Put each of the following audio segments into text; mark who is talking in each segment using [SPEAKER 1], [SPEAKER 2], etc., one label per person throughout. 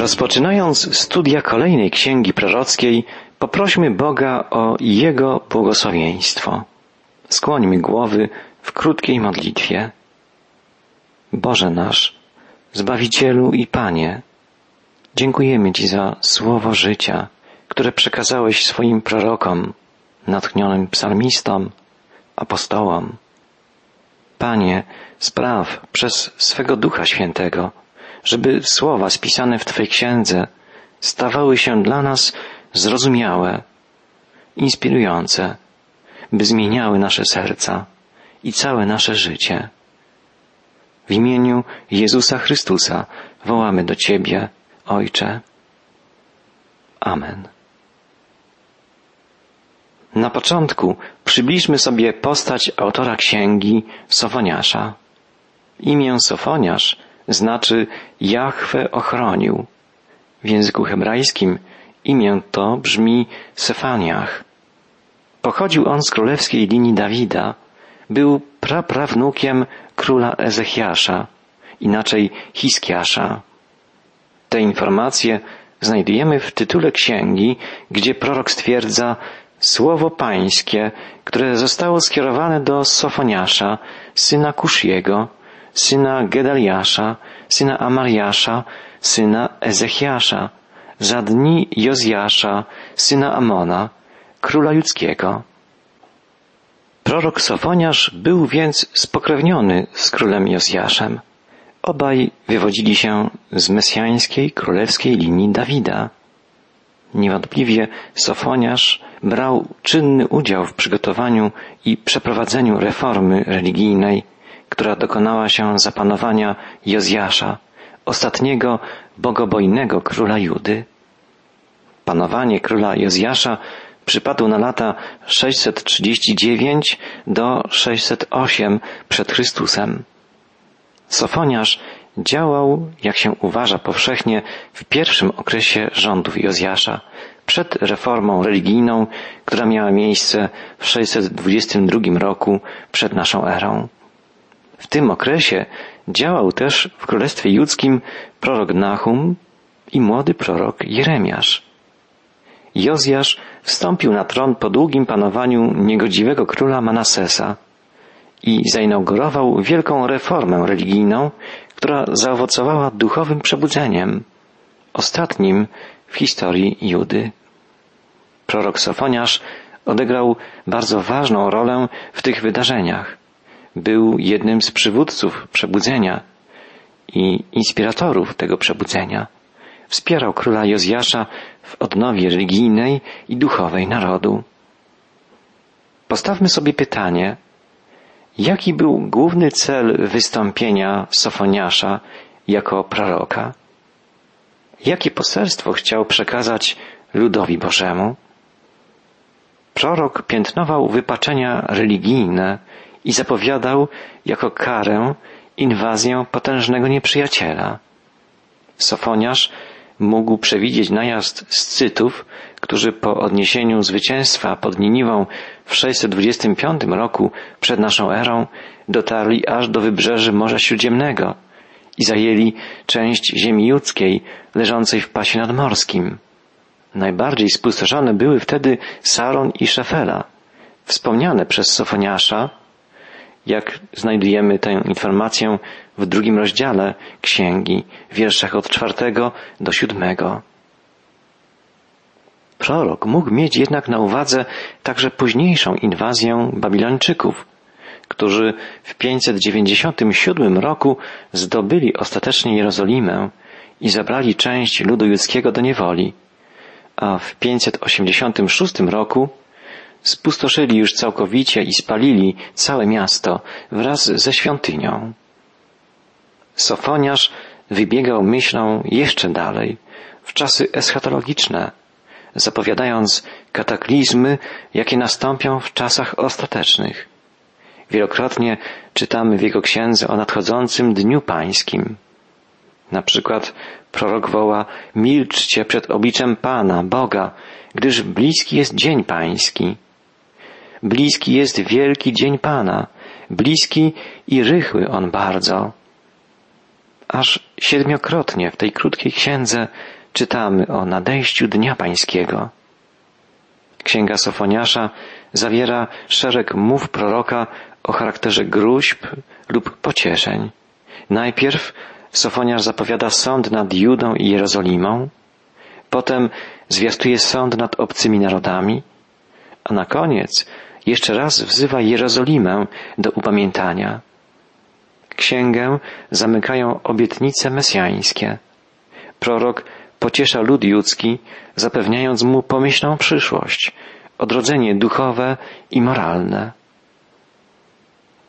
[SPEAKER 1] Rozpoczynając studia kolejnej księgi prorockiej, poprośmy Boga o Jego błogosławieństwo. Skłońmy głowy w krótkiej modlitwie. Boże nasz, Zbawicielu i Panie, dziękujemy Ci za słowo życia, które przekazałeś swoim prorokom, natchnionym psalmistom, apostołom. Panie, spraw przez swego Ducha Świętego, żeby słowa spisane w Twojej księdze stawały się dla nas zrozumiałe, inspirujące, by zmieniały nasze serca i całe nasze życie. W imieniu Jezusa Chrystusa wołamy do Ciebie, Ojcze. Amen. Na początku przybliżmy sobie postać autora księgi Sofoniasza. Imię Sofoniasz znaczy Jahwe ochronił. W języku hebrajskim imię to brzmi Sefaniach. Pochodził on z królewskiej linii Dawida. Był praprawnukiem króla Ezechiasza, inaczej Hiskiasza. Te informacje znajdujemy w tytule księgi, gdzie prorok stwierdza słowo pańskie, które zostało skierowane do Sofoniasza, syna Kusziego, syna Gedaliasza, syna Amariasza, syna Ezechiasza, za dni Jozjasza, syna Amona, króla judzkiego. Prorok Sofoniasz był więc spokrewniony z królem Jozjaszem. Obaj wywodzili się z mesjańskiej królewskiej linii Dawida. Niewątpliwie Sofoniasz brał czynny udział w przygotowaniu i przeprowadzeniu reformy religijnej, która dokonała się za panowania Jozjasza, ostatniego bogobojnego króla Judy. Panowanie króla Jozjasza przypadło na lata 639 do 608 przed Chrystusem. Sofoniarz działał, jak się uważa powszechnie, w pierwszym okresie rządów Jozjasza, przed reformą religijną, która miała miejsce w 622 roku przed naszą erą. W tym okresie działał też w Królestwie Judzkim prorok Nahum i młody prorok Jeremiasz. Jozjasz wstąpił na tron po długim panowaniu niegodziwego króla Manasesa i zainaugurował wielką reformę religijną, która zaowocowała duchowym przebudzeniem, ostatnim w historii Judy. Prorok Sofoniarz odegrał bardzo ważną rolę w tych wydarzeniach. Był jednym z przywódców przebudzenia i inspiratorów tego przebudzenia. Wspierał króla Jozjasza w odnowie religijnej i duchowej narodu. Postawmy sobie pytanie, jaki był główny cel wystąpienia Sofoniasza jako proroka? Jakie poselstwo chciał przekazać ludowi Bożemu? Prorok piętnował wypaczenia religijne i zapowiadał jako karę inwazję potężnego nieprzyjaciela. Sofoniarz mógł przewidzieć najazd Scytów, którzy po odniesieniu zwycięstwa pod Niniwą w 625 roku przed naszą erą dotarli aż do wybrzeży Morza Śródziemnego i zajęli część ziemi judzkiej leżącej w pasie nadmorskim. Najbardziej spustoszone były wtedy Saron i Szefela. Wspomniane przez Sofoniasza, jak znajdujemy tę informację w drugim rozdziale księgi, wierszach od czwartego do siódmego. Prorok mógł mieć jednak na uwadze także późniejszą inwazję Babilończyków, którzy w 597 roku zdobyli ostatecznie Jerozolimę i zabrali część ludu judzkiego do niewoli, a w 586 roku spustoszyli już całkowicie i spalili całe miasto wraz ze świątynią. Sofoniarz wybiegał myślą jeszcze dalej, w czasy eschatologiczne, zapowiadając kataklizmy, jakie nastąpią w czasach ostatecznych. Wielokrotnie czytamy w jego księdze o nadchodzącym Dniu Pańskim. Na przykład prorok woła, milczcie przed obliczem Pana, Boga, gdyż bliski jest dzień Pański. Bliski jest wielki dzień Pana, bliski i rychły on bardzo. Aż Siedmiokrotnie w tej krótkiej księdze czytamy o nadejściu Dnia Pańskiego. Księga Sofoniasza zawiera szereg mów proroka o charakterze gruźb lub pocieszeń. Najpierw Sofoniarz zapowiada sąd nad Judą i Jerozolimą, potem zwiastuje sąd nad obcymi narodami, a na koniec jeszcze raz wzywa Jerozolimę do upamiętania. Księgę zamykają obietnice mesjańskie. Prorok pociesza lud judzki, zapewniając mu pomyślną przyszłość, odrodzenie duchowe i moralne.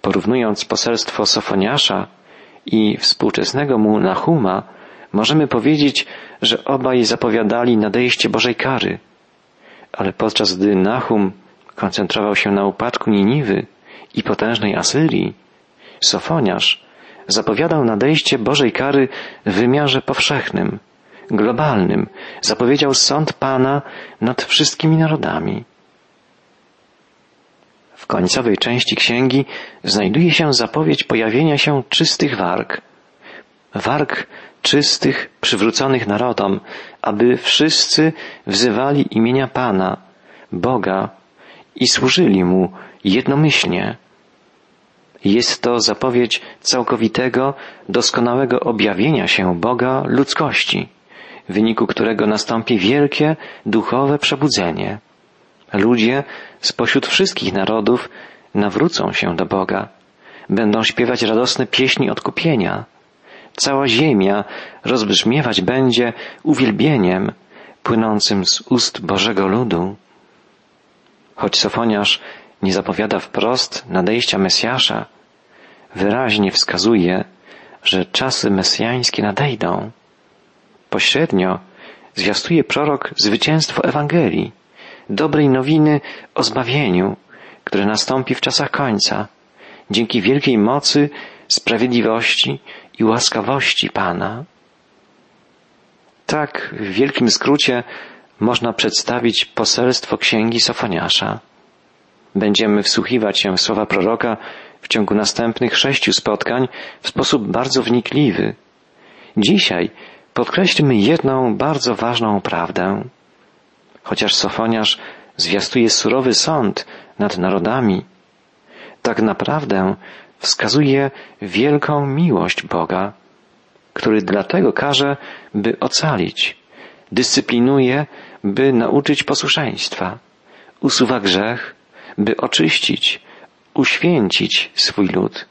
[SPEAKER 1] Porównując poselstwo Sofoniasza i współczesnego mu Nahuma, możemy powiedzieć, że obaj zapowiadali nadejście Bożej kary. Ale podczas gdy Nahum koncentrował się na upadku Niniwy i potężnej Asyrii, Sofoniarz zapowiadał nadejście Bożej kary w wymiarze powszechnym, globalnym. Zapowiedział sąd Pana nad wszystkimi narodami. W końcowej części księgi znajduje się zapowiedź pojawienia się czystych warg. Warg czystych, przywróconych narodom, aby wszyscy wzywali imienia Pana, Boga i służyli Mu jednomyślnie. Jest to zapowiedź całkowitego, doskonałego objawienia się Boga ludzkości, w wyniku którego nastąpi wielkie duchowe przebudzenie. Ludzie spośród wszystkich narodów nawrócą się do Boga, będą śpiewać radosne pieśni odkupienia. Cała ziemia rozbrzmiewać będzie uwielbieniem płynącym z ust Bożego ludu. Choć Sofoniarz nie zapowiada wprost nadejścia Mesjasza, wyraźnie wskazuje, że czasy mesjańskie nadejdą. Pośrednio zwiastuje prorok zwycięstwo Ewangelii, dobrej nowiny o zbawieniu, które nastąpi w czasach końca, dzięki wielkiej mocy, sprawiedliwości i łaskawości Pana. Tak, w wielkim skrócie można przedstawić poselstwo księgi Sofoniasza. Będziemy wsłuchiwać się w słowa proroka w ciągu następnych sześciu spotkań w sposób bardzo wnikliwy. Dzisiaj podkreślmy jedną bardzo ważną prawdę. Chociaż Sofoniarz zwiastuje surowy sąd nad narodami, tak naprawdę wskazuje wielką miłość Boga, który dlatego każe, by ocalić, dyscyplinuje, by nauczyć posłuszeństwa, usuwa grzech, by oczyścić, uświęcić swój lud,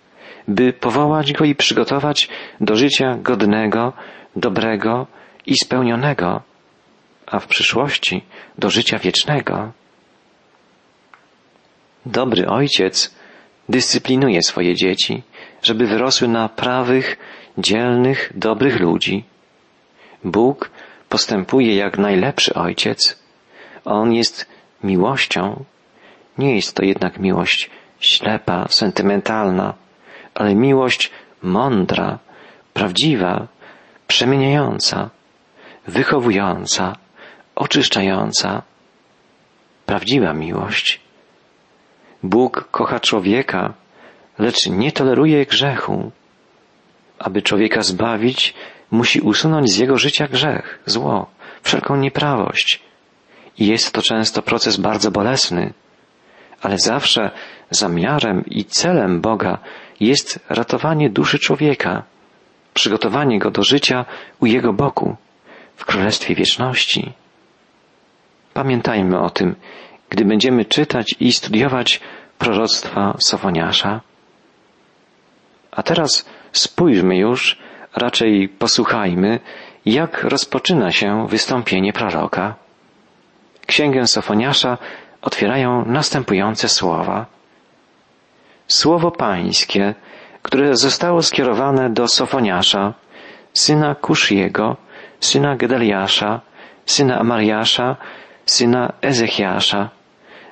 [SPEAKER 1] by powołać go i przygotować do życia godnego, dobrego i spełnionego, a w przyszłości do życia wiecznego. Dobry ojciec dyscyplinuje swoje dzieci, żeby wyrosły na prawych, dzielnych, dobrych ludzi. Bóg postępuje jak najlepszy ojciec. On jest miłością. Nie jest to jednak miłość ślepa, sentymentalna, ale miłość mądra, prawdziwa, przemieniająca, wychowująca, oczyszczająca, prawdziwa miłość. Bóg kocha człowieka, lecz nie toleruje grzechu. Aby człowieka zbawić, musi usunąć z jego życia grzech, zło, wszelką nieprawość. I jest to często proces bardzo bolesny, ale zawsze zamiarem i celem Boga jest ratowanie duszy człowieka, przygotowanie go do życia u Jego boku, w Królestwie Wieczności. Pamiętajmy o tym, gdy będziemy czytać i studiować proroctwa Sofoniasza. A teraz spójrzmy już, raczej posłuchajmy, jak rozpoczyna się wystąpienie proroka. Księgę Sofoniasza otwierają następujące słowa. Słowo Pańskie, które zostało skierowane do Sofoniasza, syna Kusziego, syna Gedaliasza, syna Amariasza, syna Ezechiasza,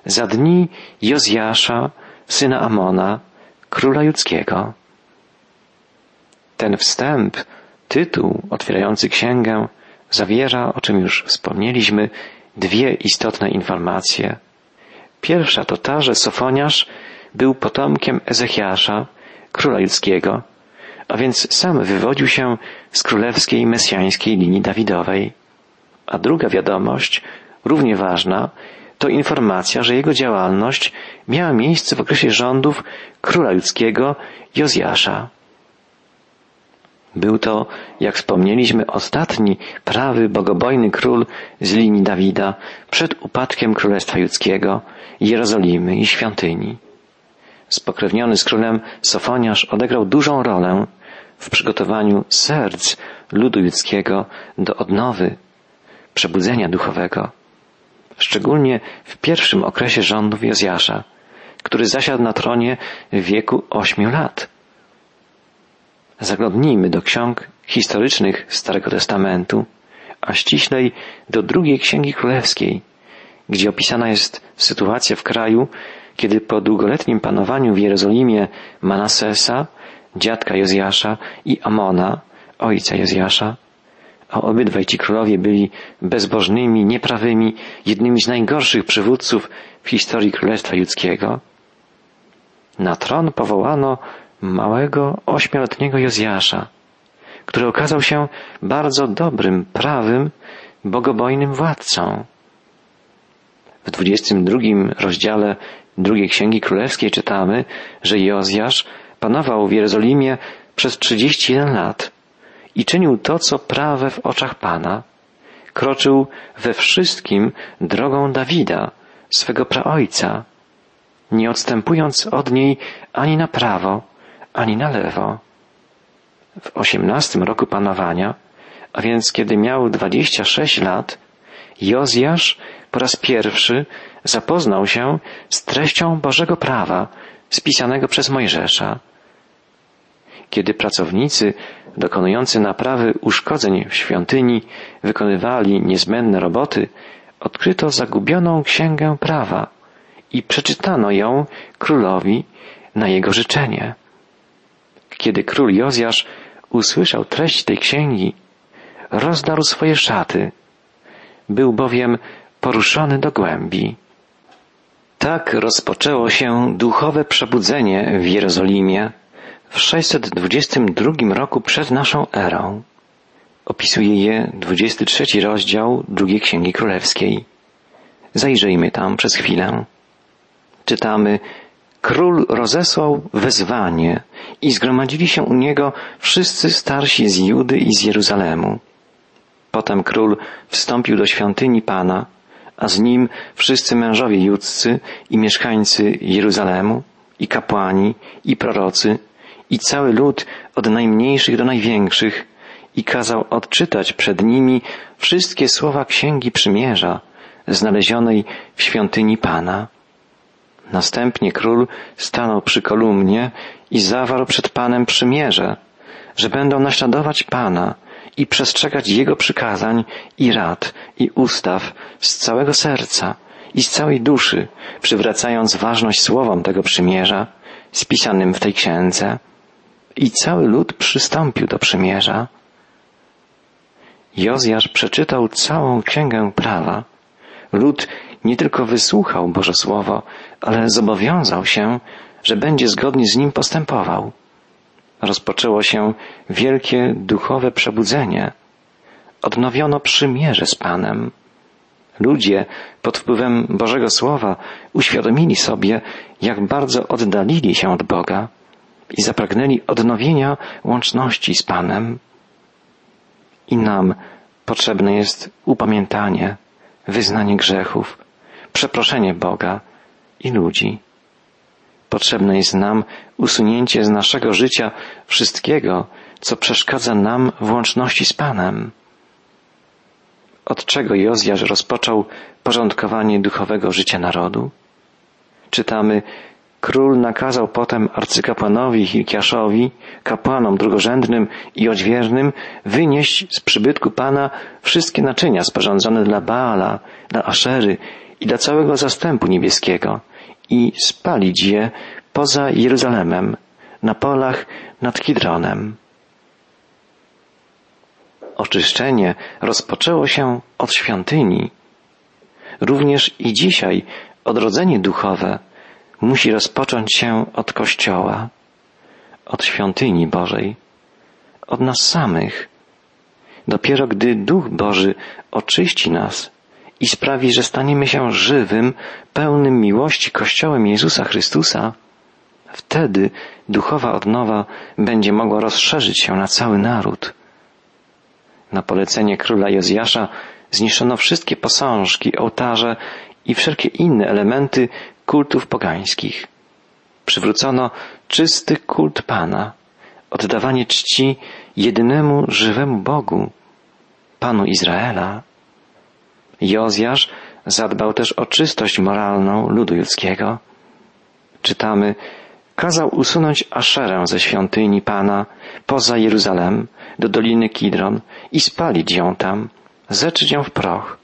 [SPEAKER 1] za dni Jozjasza, syna Amona, króla judzkiego. Ten wstęp, tytuł otwierający księgę, zawiera, o czym już wspomnieliśmy, dwie istotne informacje. Pierwsza to ta, że Sofoniarz był potomkiem Ezechiasza, króla judzkiego, a więc sam wywodził się z królewskiej mesjańskiej linii Dawidowej. A druga wiadomość, równie ważna, to informacja, że jego działalność miała miejsce w okresie rządów króla ludzkiego Jozjasza. Był to, jak wspomnieliśmy, ostatni prawy, bogobojny król z linii Dawida przed upadkiem Królestwa Judzkiego, Jerozolimy i świątyni. Spokrewniony z królem Sofoniasz odegrał dużą rolę w przygotowaniu serc ludu judzkiego do odnowy, przebudzenia duchowego. Szczególnie w pierwszym okresie rządów Jozjasza, który zasiadł na tronie w wieku ośmiu lat. Zaglądnijmy do ksiąg historycznych Starego Testamentu, a ściślej do drugiej Księgi Królewskiej, gdzie opisana jest sytuacja w kraju, kiedy po długoletnim panowaniu w Jerozolimie Manasesa, dziadka Jozjasza i Amona, ojca Jozjasza, a obydwaj ci królowie byli bezbożnymi, nieprawymi, jednymi z najgorszych przywódców w historii Królestwa Judzkiego, na tron powołano małego, ośmioletniego Jozjasza, który okazał się bardzo dobrym, prawym, bogobojnym władcą. W 22 rozdziale drugiej Księgi Królewskiej czytamy, że Jozjasz panował w Jerozolimie przez 31 lat i czynił to, co prawe w oczach Pana. Kroczył we wszystkim drogą Dawida, swego praojca, nie odstępując od niej ani na prawo, ani na lewo. W osiemnastym roku panowania, a więc kiedy miał dwadzieścia sześć lat, Jozjasz po raz pierwszy zapoznał się z treścią Bożego prawa spisanego przez Mojżesza. Kiedy pracownicy dokonujący naprawy uszkodzeń w świątyni wykonywali niezbędne roboty, odkryto zagubioną księgę prawa i przeczytano ją królowi na jego życzenie. Kiedy król Jozjasz usłyszał treść tej księgi, rozdarł swoje szaty. Był bowiem poruszony do głębi. Tak rozpoczęło się duchowe przebudzenie w Jerozolimie w 622 roku przed naszą erą. Opisuje je 23 rozdział drugiej Księgi Królewskiej. Zajrzyjmy tam przez chwilę. Czytamy Król rozesłał wezwanie i zgromadzili się u niego wszyscy starsi z Judy i z Jeruzalemu. Potem król wstąpił do świątyni Pana, a z nim wszyscy mężowie judzcy i mieszkańcy Jeruzalemu, i kapłani, i prorocy, i cały lud od najmniejszych do największych, i kazał odczytać przed nimi wszystkie słowa Księgi Przymierza, znalezionej w świątyni Pana. Następnie król stanął przy kolumnie i zawarł przed Panem przymierze, że będą naśladować Pana i przestrzegać Jego przykazań i rad i ustaw z całego serca i z całej duszy, przywracając ważność słowom tego przymierza spisanym w tej księdze. I cały lud przystąpił do przymierza. Jozjasz przeczytał całą księgę prawa. Lud nie tylko wysłuchał Boże Słowo, ale zobowiązał się, że będzie zgodnie z nim postępował. Rozpoczęło się wielkie duchowe przebudzenie. Odnowiono przymierze z Panem. Ludzie pod wpływem Bożego Słowa uświadomili sobie, jak bardzo oddalili się od Boga i zapragnęli odnowienia łączności z Panem. I nam potrzebne jest upamiętanie, wyznanie grzechów, przeproszenie Boga i ludzi. Potrzebne jest nam usunięcie z naszego życia wszystkiego, co przeszkadza nam w łączności z Panem. Od czego Jozjasz rozpoczął porządkowanie duchowego życia narodu? Czytamy, król nakazał potem arcykapłanowi Hilkiaszowi, kapłanom drugorzędnym i odźwiernym wynieść z przybytku Pana wszystkie naczynia sporządzone dla Baala, dla Aszery i dla całego zastępu niebieskiego i spalić je poza Jeruzalemem, na polach nad Kidronem. Oczyszczenie rozpoczęło się od świątyni. Również i dzisiaj odrodzenie duchowe musi rozpocząć się od Kościoła, od świątyni Bożej, od nas samych. Dopiero gdy Duch Boży oczyści nas i sprawi, że staniemy się żywym, pełnym miłości Kościołem Jezusa Chrystusa, wtedy duchowa odnowa będzie mogła rozszerzyć się na cały naród. Na polecenie króla Jozjasza zniszczono wszystkie posążki, ołtarze i wszelkie inne elementy kultów pogańskich. Przywrócono czysty kult Pana, oddawanie czci jedynemu żywemu Bogu, Panu Izraela. Jozjasz zadbał też o czystość moralną ludu ludzkiego. Czytamy, kazał usunąć Aszerę ze świątyni Pana poza Jeruzalem do Doliny Kidron i spalić ją tam, zeczyć ją w proch.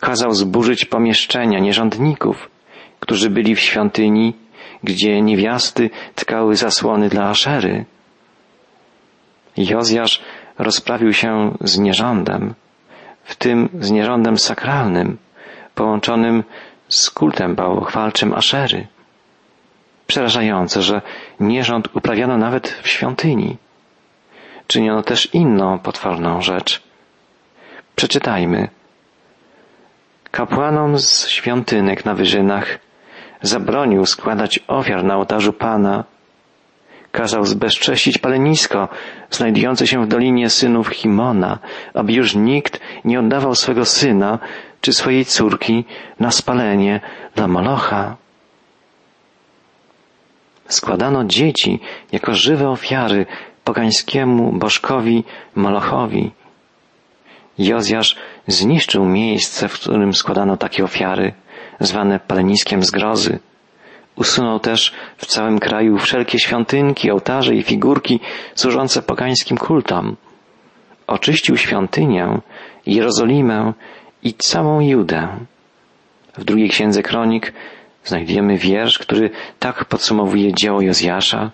[SPEAKER 1] Kazał zburzyć pomieszczenia nierządników, którzy byli w świątyni, gdzie niewiasty tkały zasłony dla Aszery. Jozjasz rozprawił się z nierządem, w tym z nierządem sakralnym, połączonym z kultem bałwochwalczym Aszery. Przerażające, że nierząd uprawiano nawet w świątyni. Czyniono też inną potworną rzecz. Przeczytajmy. Kapłanom z świątynek na wyżynach zabronił składać ofiar na ołtarzu Pana. Kazał zbezcześcić palenisko znajdujące się w dolinie synów Himona, aby już nikt nie oddawał swego syna czy swojej córki na spalenie dla Molocha. Składano dzieci jako żywe ofiary pogańskiemu bożkowi Molochowi. Jozjasz zniszczył miejsce, w którym składano takie ofiary, zwane paleniskiem zgrozy. Usunął też w całym kraju wszelkie świątynki, ołtarze i figurki służące pogańskim kultom. Oczyścił świątynię, Jerozolimę i całą Judę. W drugiej księdze kronik znajdujemy wiersz, który tak podsumowuje dzieło Jozjasza.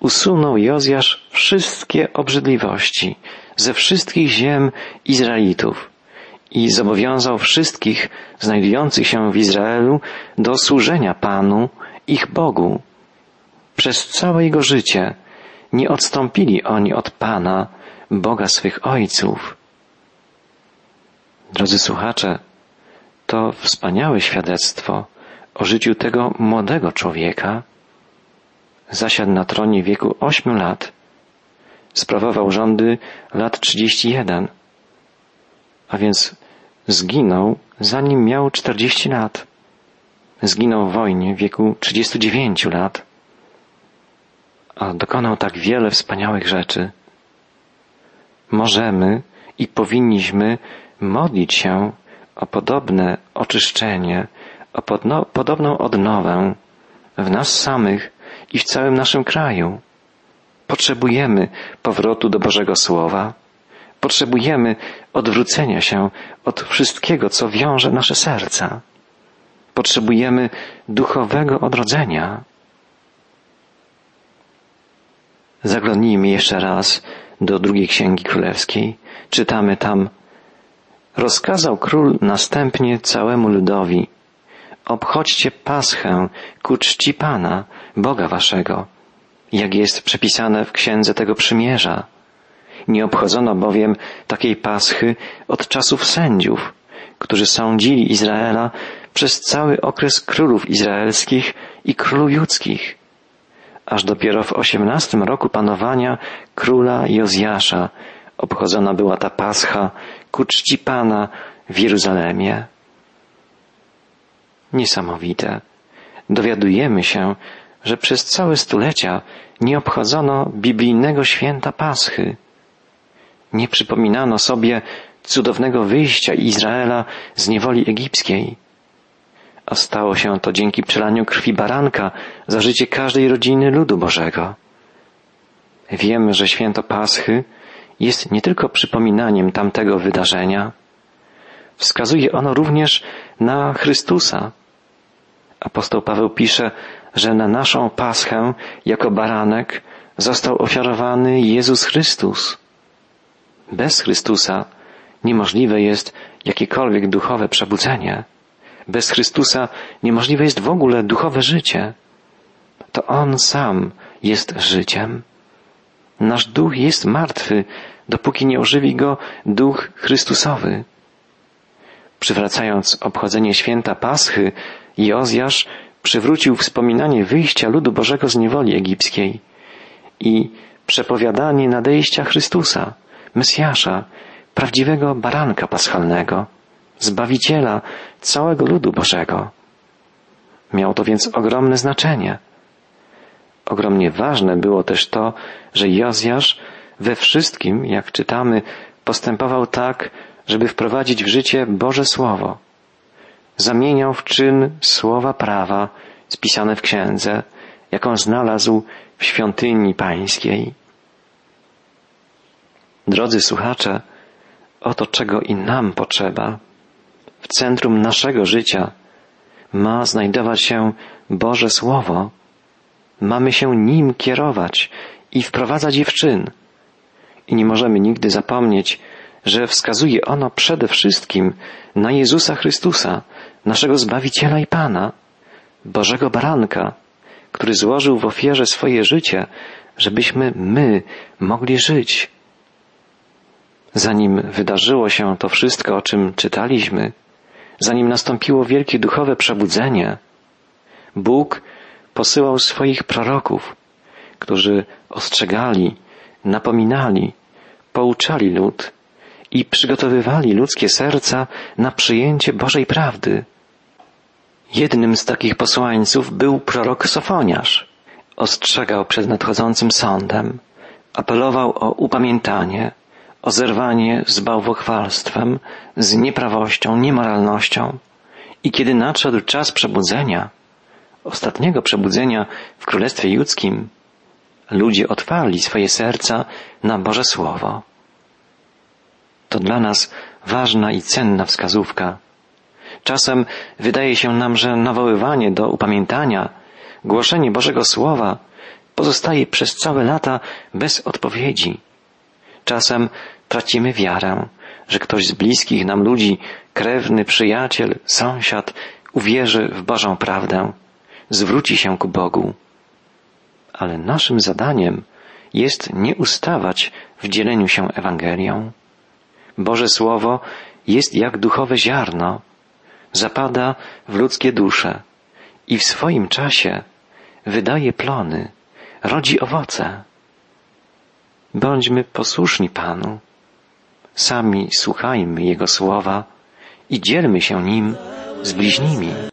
[SPEAKER 1] Usunął Jozjasz wszystkie obrzydliwości ze wszystkich ziem Izraelitów i zobowiązał wszystkich znajdujących się w Izraelu do służenia Panu, ich Bogu. Przez całe jego życie nie odstąpili oni od Pana, Boga swych ojców. Drodzy słuchacze, to wspaniałe świadectwo o życiu tego młodego człowieka. Zasiadł na tronie w wieku ośmiu lat. Sprawował rządy lat trzydzieści jeden, a więc zginął zanim miał czterdzieści lat. Zginął w wojnie w wieku trzydziestu dziewięciu lat, a dokonał tak wiele wspaniałych rzeczy. Możemy i powinniśmy modlić się o podobne oczyszczenie, o podno, podobną odnowę w nas samych i w całym naszym kraju. Potrzebujemy powrotu do Bożego Słowa. Potrzebujemy odwrócenia się od wszystkiego, co wiąże nasze serca. Potrzebujemy duchowego odrodzenia. Zaglądnijmy jeszcze raz do drugiej księgi królewskiej. Czytamy tam Rozkazał król następnie całemu ludowi obchodźcie Paschę ku czci Pana, Boga waszego, jak jest przepisane w księdze tego przymierza. Nie obchodzono bowiem takiej Paschy od czasów sędziów, którzy sądzili Izraela przez cały okres królów izraelskich i królów judzkich. Aż dopiero w osiemnastym roku panowania króla Jozjasza obchodzona była ta Pascha ku czci Pana w Jeruzalemie. Niesamowite. Dowiadujemy się, że przez całe stulecia nie obchodzono biblijnego święta Paschy. Nie przypominano sobie cudownego wyjścia Izraela z niewoli egipskiej. A stało się to dzięki przelaniu krwi baranka za życie każdej rodziny ludu Bożego. Wiemy, że święto Paschy jest nie tylko przypominaniem tamtego wydarzenia, wskazuje ono również na Chrystusa, Apostoł Paweł pisze, że na naszą paschę jako baranek został ofiarowany Jezus Chrystus. Bez Chrystusa niemożliwe jest jakiekolwiek duchowe przebudzenie. Bez Chrystusa niemożliwe jest w ogóle duchowe życie. To On sam jest życiem. Nasz duch jest martwy, dopóki nie ożywi go duch Chrystusowy. Przywracając obchodzenie święta Paschy, Jozjasz przywrócił wspominanie wyjścia ludu Bożego z niewoli egipskiej i przepowiadanie nadejścia Chrystusa, Mesjasza, prawdziwego baranka paschalnego, Zbawiciela całego ludu Bożego. Miało to więc ogromne znaczenie. Ogromnie ważne było też to, że Jozjasz we wszystkim, jak czytamy, postępował tak, żeby wprowadzić w życie Boże Słowo. Zamieniał w czyn słowa prawa spisane w księdze, jaką znalazł w świątyni pańskiej. Drodzy słuchacze, oto czego i nam potrzeba. W centrum naszego życia ma znajdować się Boże Słowo. Mamy się nim kierować i wprowadzać je w czyn. I nie możemy nigdy zapomnieć, że wskazuje ono przede wszystkim na Jezusa Chrystusa, naszego Zbawiciela i Pana, Bożego Baranka, który złożył w ofierze swoje życie, żebyśmy my mogli żyć. Zanim wydarzyło się to wszystko, o czym czytaliśmy, zanim nastąpiło wielkie duchowe przebudzenie, Bóg posyłał swoich proroków, którzy ostrzegali, napominali, pouczali lud i przygotowywali ludzkie serca na przyjęcie Bożej prawdy. Jednym z takich posłańców był prorok Sofoniarz. Ostrzegał przed nadchodzącym sądem, apelował o upamiętanie, o zerwanie z bałwochwalstwem, z nieprawością, niemoralnością. I kiedy nadszedł czas przebudzenia, ostatniego przebudzenia w Królestwie Judzkim, ludzie otwarli swoje serca na Boże Słowo. To dla nas ważna i cenna wskazówka. Czasem wydaje się nam, że nawoływanie do upamiętania, głoszenie Bożego Słowa pozostaje przez całe lata bez odpowiedzi. Czasem tracimy wiarę, że ktoś z bliskich nam ludzi, krewny, przyjaciel, sąsiad, uwierzy w Bożą prawdę, zwróci się ku Bogu. Ale naszym zadaniem jest nie ustawać w dzieleniu się Ewangelią. Boże Słowo jest jak duchowe ziarno, zapada w ludzkie dusze i w swoim czasie wydaje plony, rodzi owoce. Bądźmy posłuszni Panu, sami słuchajmy Jego słowa i dzielmy się nim z bliźnimi.